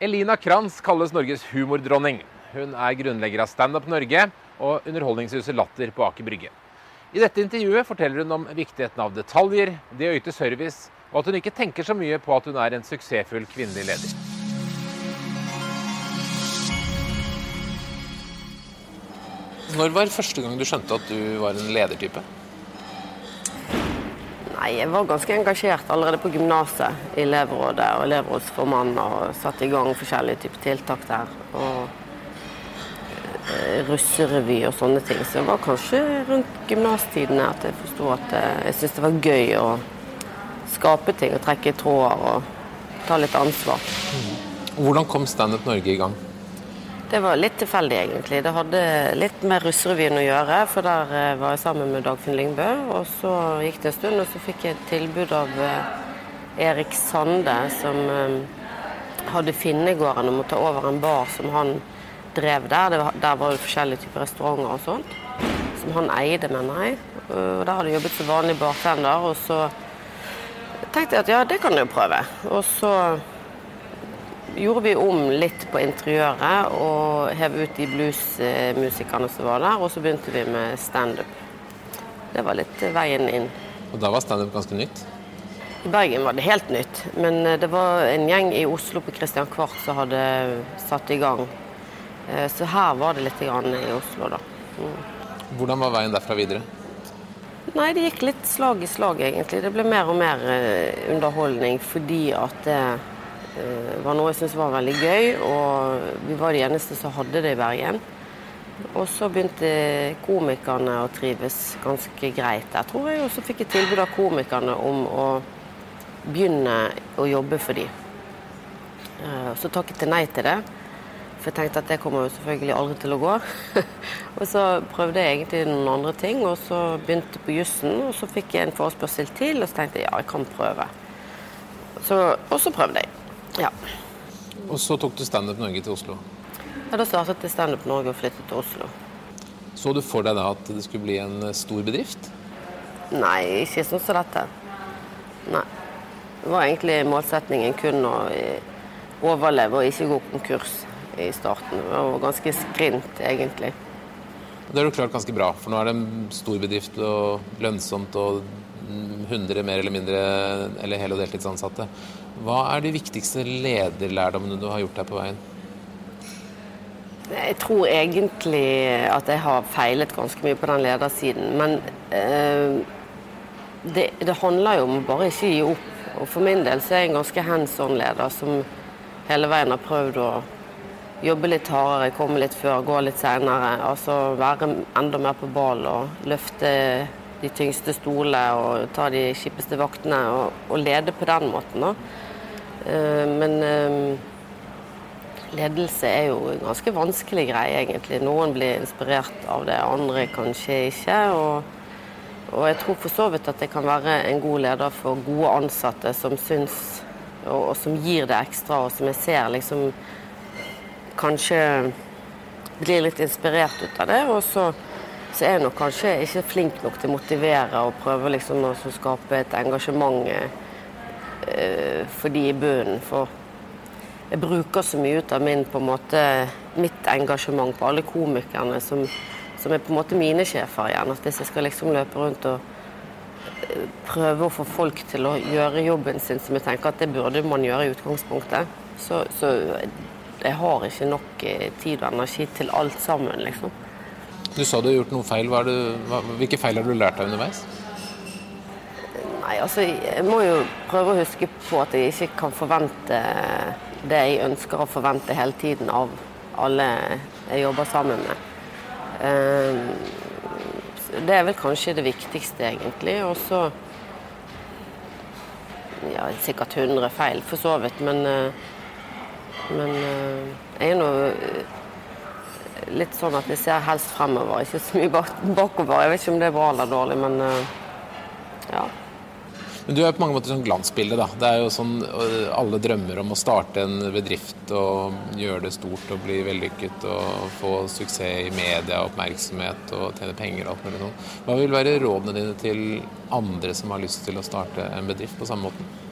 Elina Kranz kalles Norges humordronning. Hun er grunnlegger av Standup Norge og Underholdningshuset Latter på Aker Brygge. I dette intervjuet forteller hun om viktigheten av detaljer, det å yte service, og at hun ikke tenker så mye på at hun er en suksessfull kvinnelig leder. Når var første gang du skjønte at du var en ledertype? Nei, Jeg var ganske engasjert allerede på gymnaset i elevrådet og elevrådsformann og satte i gang forskjellige typer tiltak der. Og eh, russerevy og sånne ting. Så det var kanskje rundt gymnastidene at jeg forsto at eh, jeg syntes det var gøy å skape ting og trekke i tråder og ta litt ansvar. Hvordan kom Standup Norge i gang? Det var litt tilfeldig, egentlig. Det hadde litt med Russerevyen å gjøre, for der eh, var jeg sammen med Dagfinn Lyngbø. Og så gikk det en stund, og så fikk jeg et tilbud av eh, Erik Sande, som eh, hadde Finnegården om å ta over en bar som han drev der. Var, der var det forskjellige typer restauranter og sånt, som han eide, mener jeg. Og der hadde jeg jobbet som vanlig bartender, og så tenkte jeg at ja, det kan jeg jo prøve. Og så gjorde vi om litt på interiøret og hev ut de bluesmusikerne som var der, og så begynte vi med standup. Det var litt veien inn. Og da var standup ganske nytt? I Bergen var det helt nytt, men det var en gjeng i Oslo på Christian Kvart som hadde satt i gang. Eh, så her var det litt grann i Oslo, da. Mm. Hvordan var veien derfra videre? Nei, det gikk litt slag i slag, egentlig. Det ble mer og mer eh, underholdning fordi at det Eh, var noe jeg syntes var veldig gøy, og vi var de eneste som hadde det i Bergen. Og så begynte komikerne å trives ganske greit der, tror jeg. Og så fikk jeg tilbud av komikerne om å begynne å jobbe for dem. Eh, så takket jeg nei til det, for jeg tenkte at det kommer jo selvfølgelig aldri til å gå. og så prøvde jeg egentlig noen andre ting, og så begynte på jussen. Og så fikk jeg en forespørsel til, og så tenkte jeg ja, jeg kan prøve. Så, og så prøvde jeg. Ja. Og så tok du Standup Norge til Oslo? Ja, Da startet jeg Standup Norge og flyttet til Oslo. Så du for deg da at det skulle bli en eh, stor bedrift? Nei, ikke sånn som dette. Nei. Det var egentlig målsetningen kun å eh, overleve og ikke gå konkurs i starten. Det var ganske skrint, egentlig. Det har du klart ganske bra, for nå er det en stor bedrift og lønnsomt og 100 mer eller mindre eller hel- og deltidsansatte. Hva er de viktigste lederlærdommene du har gjort deg på veien? Jeg tror egentlig at jeg har feilet ganske mye på den ledersiden. Men eh, det, det, handler jo om bare ikke gi opp. Og for min del så er jeg en ganske hands on-leder som hele veien har prøvd å jobbe litt hardere, komme litt før, gå litt seinere. Altså være enda mer på ball og løfte de tyngste stolene og ta de kjipeste vaktene og, og lede på den måten. Eh, men uh, ledelse er jo en ganske vanskelig greie, egentlig. Noen blir inspirert av det, andre kanskje ikke. Og, og jeg tror for så vidt at jeg kan være en god leder for gode ansatte som syns og, og som gir det ekstra, og som jeg ser liksom kanskje blir litt inspirert ut av det. Og så så er jeg nok kanskje ikke flink nok til å motivere og prøve liksom å skape et engasjement eh, for de i bunnen. For jeg bruker så mye ut av min, på en måte, mitt engasjement på alle komikerne som, som er på en måte mine sjefer igjen. At hvis jeg skal liksom løpe rundt og eh, prøve å få folk til å gjøre jobben sin som jeg tenker at det burde man gjøre i utgangspunktet, så, så jeg har ikke nok eh, tid og energi til alt sammen, liksom. Du sa du har gjort noe feil. Det, hva, hvilke feil har du lært deg underveis? Nei, altså, Jeg må jo prøve å huske på at jeg ikke kan forvente det jeg ønsker å forvente hele tiden av alle jeg jobber sammen med. Ehm, det er vel kanskje det viktigste, egentlig. Og så ja, sikkert 100 feil, for så vidt. Men, eh, men eh, jeg er nå litt sånn at vi ser helst fremover, ikke så mye bakover. Jeg vet ikke om det er bra eller dårlig, men uh, ja. Men Du er på mange måter sånn glansbilde. da. Det er jo sånn øh, Alle drømmer om å starte en bedrift og gjøre det stort og bli vellykket og få suksess i media, og oppmerksomhet og tjene penger og alt mulig sånt. Hva vil være rådene dine til andre som har lyst til å starte en bedrift på samme måten?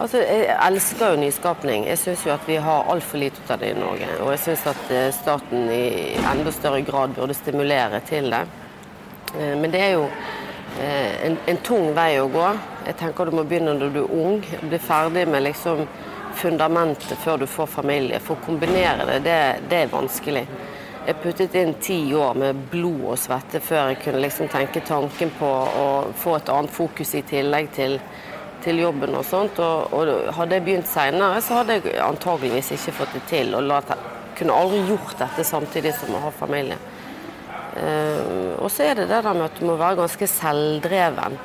Altså, Jeg elsker jo nyskapning. Jeg syns jo at vi har altfor lite av det i Norge. Og jeg syns at eh, staten i enda større grad burde stimulere til det. Eh, men det er jo eh, en, en tung vei å gå. Jeg tenker du må begynne når du er ung. Bli ferdig med liksom fundamentet før du får familie. For å kombinere det, det, det er vanskelig. Jeg puttet inn ti år med blod og svette før jeg kunne liksom tenke tanken på å få et annet fokus i tillegg til til jobben og sånt. Og, og hadde jeg begynt seinere, så hadde jeg antageligvis ikke fått det til. Og la, kunne aldri gjort dette samtidig som å ha familie. Uh, og så er det det der med at du må være ganske selvdreven.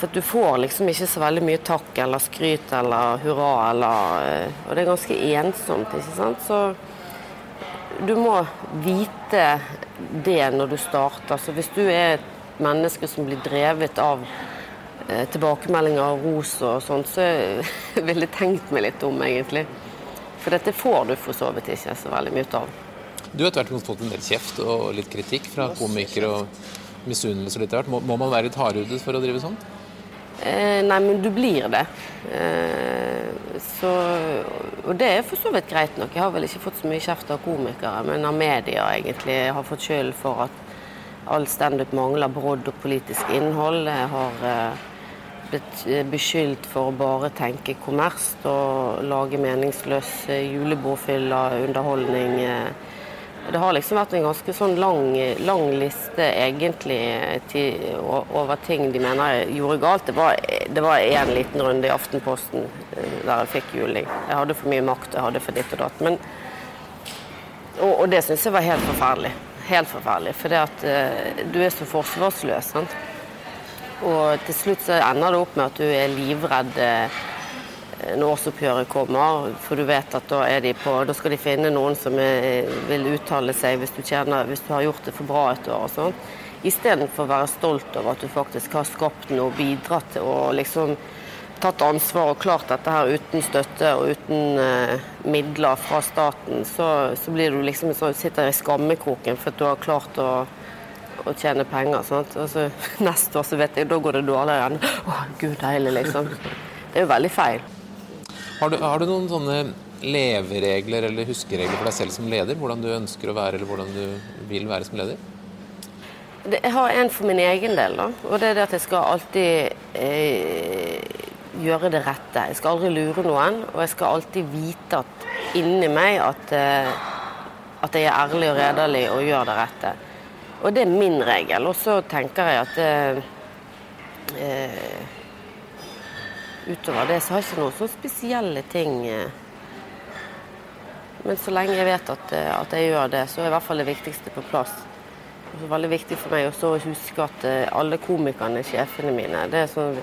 For du får liksom ikke så veldig mye takk eller skryt eller hurra eller uh, Og det er ganske ensomt, ikke sant. Så du må vite det når du starter. Så hvis du er et menneske som blir drevet av tilbakemeldinger og ros og sånt, så ville jeg tenkt meg litt om, egentlig. For dette får du for så vidt ikke så veldig mye av. Du har tvert imot fått en del kjeft og litt kritikk fra komikere og misunnelse litt hvert. Må, må man være litt hardhudet for å drive sånn? Eh, nei, men du blir det. Eh, så, og det er for så vidt greit nok. Jeg har vel ikke fått så mye kjeft av komikere, men av media egentlig. Jeg har fått skyld for at all standup mangler brodd og politisk innhold. Jeg har eh, blitt eh, beskyldt for å bare tenke kommers og lage meningsløs eh, julebordfylla underholdning. Eh. Det har liksom vært en ganske sånn lang, lang liste egentlig til, over ting de mener jeg gjorde galt. Det var, én en liten runde i Aftenposten der jeg fikk juling. Jeg hadde for mye makt, jeg hadde for ditt og datt. Men, og, og det syns jeg var helt forferdelig. Helt forferdelig. For det at du er så forsvarsløs. sant? Og til slutt så ender det opp med at du er livredd eh, når årsoppgjøret kommer, for du vet at da, på, da skal de finne noen som er, vil uttale seg hvis du, tjener, hvis du har gjort det for bra et år. og sånn. Istedenfor å være stolt over at du faktisk har skapt noe, bidratt til å liksom tatt ansvar og klart dette her uten støtte og uten uh, midler fra staten, så, så blir du liksom så, sitter i skammekroken for at du har klart å å tjene penger. Sant? Og så neste år så vet jeg, da går det dårligere igjen. Å, gud deilig, liksom. Det er jo veldig feil. Har du, har du, noen sånne leveregler eller huskeregler for deg selv som leder? Hvordan du ønsker å være, eller hvordan du vil være som leder? Det, jeg har en for min egen del, da. Og det er det at jeg skal alltid eh, gjøre det rette. Jeg skal aldri lure noen, og jeg skal alltid vite at inni meg at, eh, at jeg er ærlig og redelig og gjør det rette. Og det er min regel. Og så tenker jeg at eh, eh, Utover det så har jeg ikke noen så spesielle ting. Eh. Men så lenge jeg vet at, eh, at, jeg gjør det, så er i hvert fall det viktigste på plass. Det er veldig viktig for meg å huske at alle komikerne er sjefene mine. Det er sånn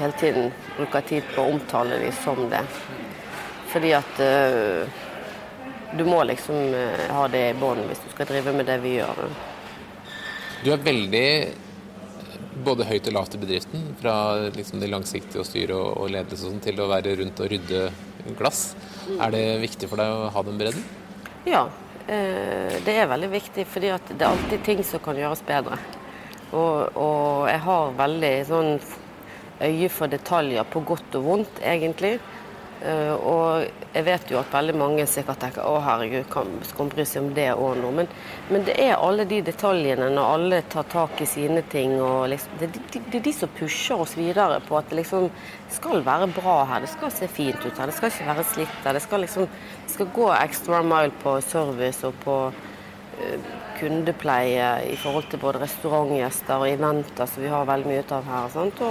hele tiden bruker tid på å omtale dem som det. Fordi at uh, du må liksom ha det i bånd hvis du skal drive med det vi gjør. Du er veldig både høyt og lavt i bedriften, fra liksom det langsiktige å styre og, ledelse og sånn, til å være rundt og rydde glass. Er det viktig for deg å ha den bredden? Ja, eh, det er veldig viktig, fordi det er alltid ting som kan gjøres bedre. Og, og jeg har veldig sånn øye for detaljer på godt og vondt, egentlig. Uh, og jeg vet jo at veldig mange sikkert tenker å herregud, skal man bry seg om det og noe? Men, men, det er alle de detaljene når alle tar tak i sine ting. og liksom, det, det, det, er de som pusher oss videre på at det liksom skal være bra her. Det skal se fint ut her. Det skal ikke være slitt her. Det skal liksom det skal gå extra mile på service og på uh, kundepleie i forhold til både restaurantgjester og eventer som vi har veldig mye ut av her. Og,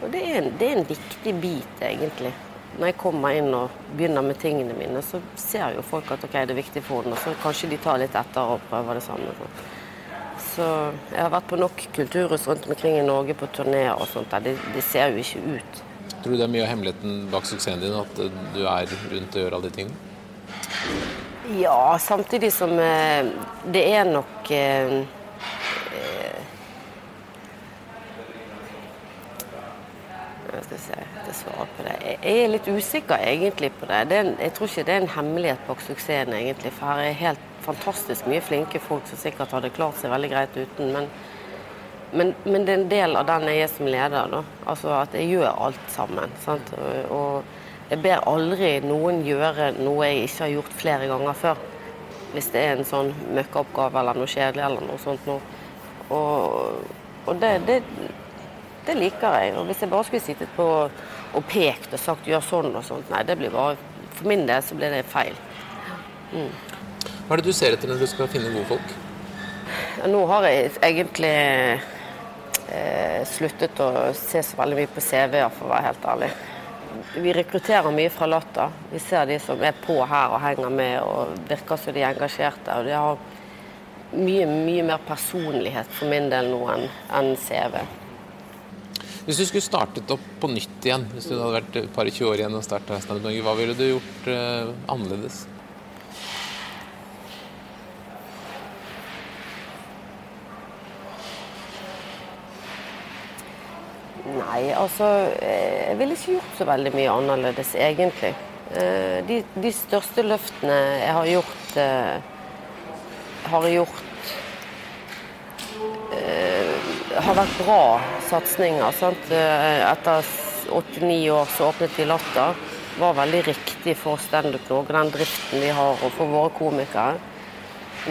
og det, er en, det er en viktig bit, egentlig når jeg kommer inn og begynner med tingene mine, så ser jo folk at ok, det er viktig for henne, og så kanskje de tar litt etter og prøver det samme. Så jeg har vært på nok kulturhus rundt omkring i Norge på turneer og sånt. Det, det ser jo ikke ut. Tror du det er mye av hemmeligheten bak suksessen din, at du er rundt og gjør alle de tingene? Ja, samtidig som eh, det er nok eh, jeg skal å svare på det. Jeg er litt usikker egentlig på det. det en, jeg tror ikke det er en hemmelighet bak suksessen, egentlig. For her er helt fantastisk mye flinke folk som sikkert hadde klart seg veldig greit uten. Men, men, men det er en del av den jeg er som leder. da. Altså at jeg gjør alt sammen. Sant? Og, jeg ber aldri noen gjøre noe jeg ikke har gjort flere ganger før. Hvis det er en sånn møkkaoppgave eller noe kjedelig eller noe sånt noe. Og, og det, det, det, liker jeg. Og hvis jeg bare skulle sittet på og pekt og sagt 'gjør sånn' og sånt, nei, det blir bare For min del så blir det feil. Mm. Hva er det du ser etter når du skal finne gode folk? Nå har jeg egentlig eh, sluttet å se så veldig mye på CV-er, for å være helt ærlig. Vi rekrutterer mye fra Latter. Vi ser de som er på her og henger med og virker som de er engasjerte. og de har mye, mye mer personlighet for min del nå enn en CV. Hvis du skulle startet opp på nytt igjen, hvis du hadde vært et par 20 år igjen og starta Standup Norge, hva ville du gjort uh, annerledes? Nei, altså eh, Jeg ville ikke gjort så veldig mye annerledes, egentlig. Eh, de, de største løftene jeg har gjort, har gjort har vært bra satsinger. Sant? Etter åtte-ni år så åpnet vi Latter. var veldig riktig for Standup Norge, den driften vi har, og for våre komikere.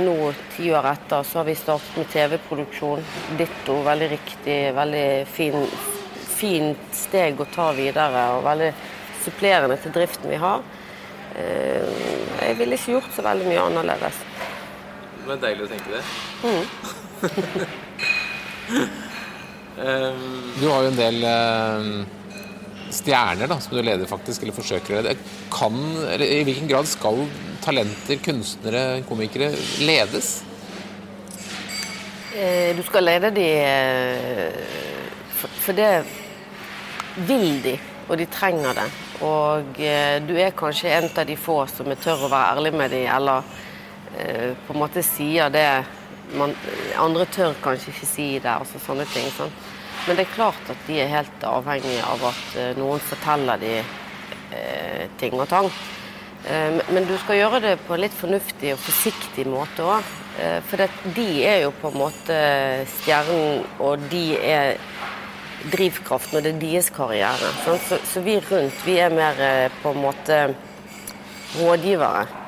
Nå, ti år etter, så har vi startet med TV-produksjon. Ditto. Veldig riktig, veldig fin, fint steg å ta videre, og veldig supplerende til driften vi har. Eh, jeg ville ikke gjort så veldig mye annerledes. Det er deilig å tenke det. Mm. du har jo en del eh, stjerner da, som du leder, faktisk, eller forsøker å lede. Kan, eller I hvilken grad skal talenter, kunstnere, komikere ledes? Eh, du skal lede de for det vil de, og de trenger det. Og eh, du er kanskje en av de få som er tør å være ærlig med dem, eller eh, på en måte sier det man, andre tør kanskje ikke si det, altså sånne ting. Sånn. Men det er klart at de er helt avhengige av at uh, noen forteller de uh, ting og tang. Uh, men du skal gjøre det på en litt fornuftig og forsiktig måte òg. For de er jo på en måte stjernen, og de er drivkraften, og det er deres karriere. Så, så, vi rundt vi er mer på en måte rådgivere.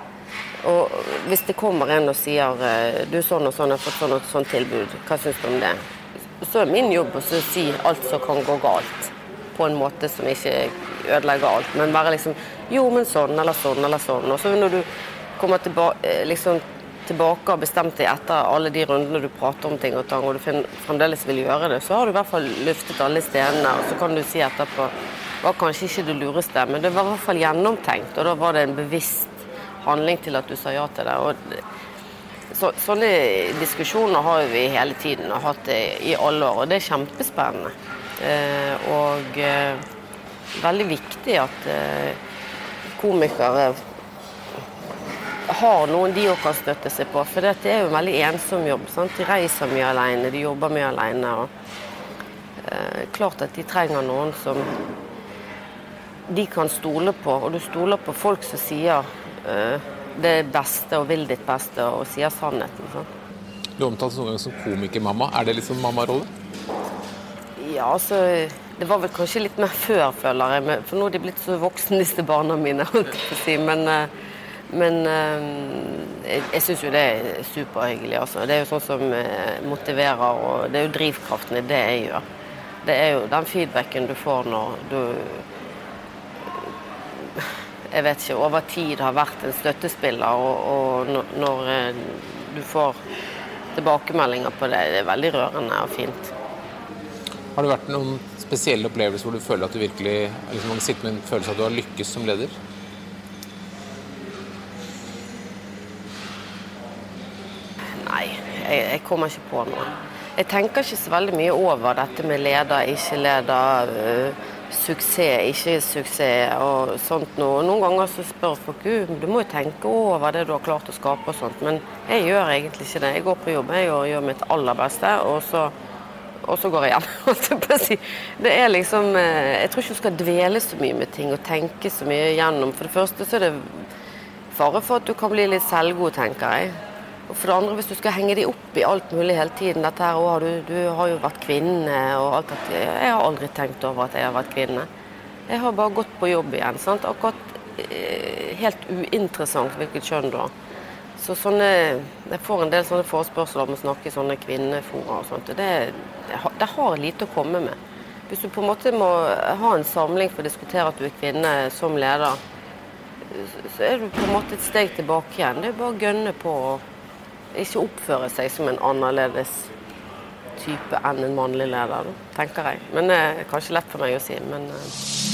Og hvis det kommer en og sier eh, du sånn og sånn har fått sånn og sånn tilbud, hva syns du om det? Så er min jobb å si alt som kan gå galt, på en måte som ikke ødelegger alt. Men bare liksom jo, men sånn eller sånn eller sånn. Og så når du kommer tilbake, eh, liksom, tilbake og bestemt deg etter alle de rundene du prater om ting og tang, og du fremdeles vil gjøre det, så har du i hvert fall luftet alle stenene. Og så kan du si etterpå var kanskje ikke det lureste, men det var i hvert fall gjennomtenkt. Og da var det en bevisst handling til at du sa ja til det. Og så, sånne diskusjoner har vi hele tiden og hatt det i alle år, og det er kjempespennende. Eh, og eh, veldig viktig at eh, komikere har noen de òg kan støtte seg på. For det er jo en veldig ensom jobb. Sant? De reiser mye alene, de jobber mye alene. Og, eh, klart at de trenger noen som de kan stole på. Og du stoler på folk som sier det beste og vil ditt beste og sier sannheten. Sånn. Du omtales noen ganger som komikermamma. Er det litt sånn mammarolle? Ja, altså Det var vel kanskje litt mer før, føler jeg. For nå er de blitt så voksne, disse barna mine. si. Men eh, men eh, jeg, jeg syns jo det er superhyggelig. Altså. Det er jo sånn som eh, motiverer, og det er jo drivkraften i det jeg gjør. Det er jo den feedbacken du får når du Jeg vet ikke, over tid har vært en støttespiller, og, og når eh, du får tilbakemeldinger på det, det er veldig rørende og fint. Har det vært noen spesielle opplevelser hvor du føler at du virkelig liksom, sitter med en følelse av at du har lykkes som leder? jeg, jeg, kommer ikke på noe. Jeg tenker ikke så veldig mye over dette med leder, ikke leder, uh, suksess, ikke suksess og sånt noe. Noen ganger så spør folk Gud, du må jo tenke over det du har klart å skape og sånt. Men jeg gjør egentlig ikke det. Jeg går på jobb jeg gjør, gjør mitt aller beste, og så, og så går jeg hjem. Det er liksom uh, Jeg tror ikke du skal dvele så mye med ting og tenke så mye gjennom. For det første så er det fare for at du kan bli litt selvgod, tenker jeg. Og for det andre, hvis du skal henge dem opp i alt mulig hele tiden dette her, å, du, du, har jo vært kvinne og alt dette. Jeg har aldri tenkt over at jeg har vært kvinne. Jeg har bare gått på jobb igjen. sant? Akkurat eh, helt uinteressant hvilket kjønn du har. Så sånne, Jeg får en del sånne forespørsler om å snakke i sånne kvinnefora og sånt. og det, det, har- lite å komme med. Hvis du på en måte må ha en samling for å diskutere at du er kvinne som leder, så er du på en måte et steg tilbake igjen. Det er bare å gønne på å ikke oppføre seg som en annerledes type enn en mannlig leder, tenker jeg. Men det er kanskje lett for meg å si. men... eh,